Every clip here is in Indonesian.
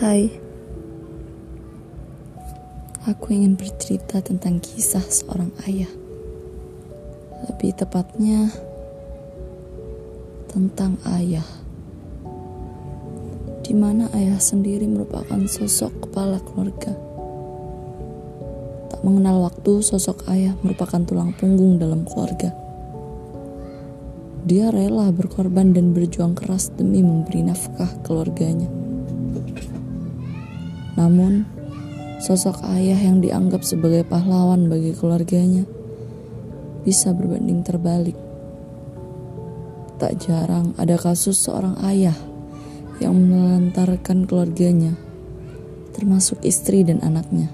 Hai, aku ingin bercerita tentang kisah seorang ayah. Lebih tepatnya, tentang ayah, di mana ayah sendiri merupakan sosok kepala keluarga. Tak mengenal waktu, sosok ayah merupakan tulang punggung dalam keluarga. Dia rela berkorban dan berjuang keras demi memberi nafkah keluarganya. Namun, sosok ayah yang dianggap sebagai pahlawan bagi keluarganya bisa berbanding terbalik. Tak jarang ada kasus seorang ayah yang menelantarkan keluarganya, termasuk istri dan anaknya.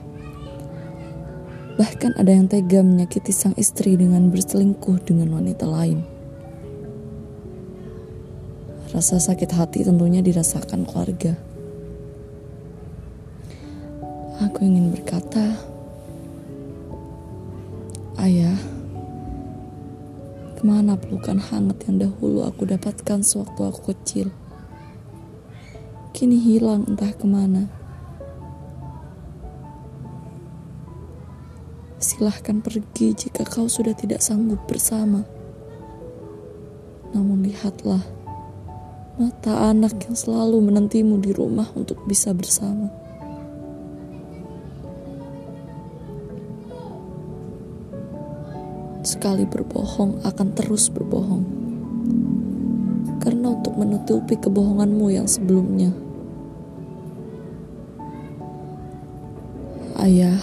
Bahkan ada yang tega menyakiti sang istri dengan berselingkuh dengan wanita lain. Rasa sakit hati tentunya dirasakan keluarga. Aku ingin berkata, Ayah, ke mana pelukan hangat yang dahulu aku dapatkan sewaktu aku kecil? Kini hilang entah ke mana. Silahkan pergi jika kau sudah tidak sanggup bersama. Namun lihatlah, mata anak yang selalu menantimu di rumah untuk bisa bersama. Sekali berbohong akan terus berbohong. Karena untuk menutupi kebohonganmu yang sebelumnya. Ayah,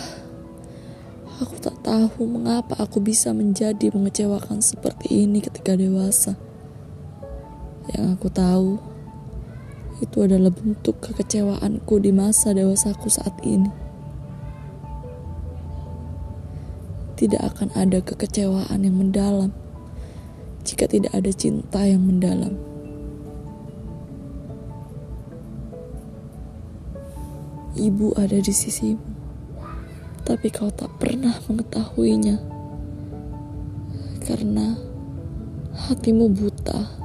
aku tak tahu mengapa aku bisa menjadi mengecewakan seperti ini ketika dewasa. Yang aku tahu, itu adalah bentuk kekecewaanku di masa dewasaku saat ini. Tidak akan ada kekecewaan yang mendalam jika tidak ada cinta yang mendalam. Ibu ada di sisimu, tapi kau tak pernah mengetahuinya karena hatimu buta.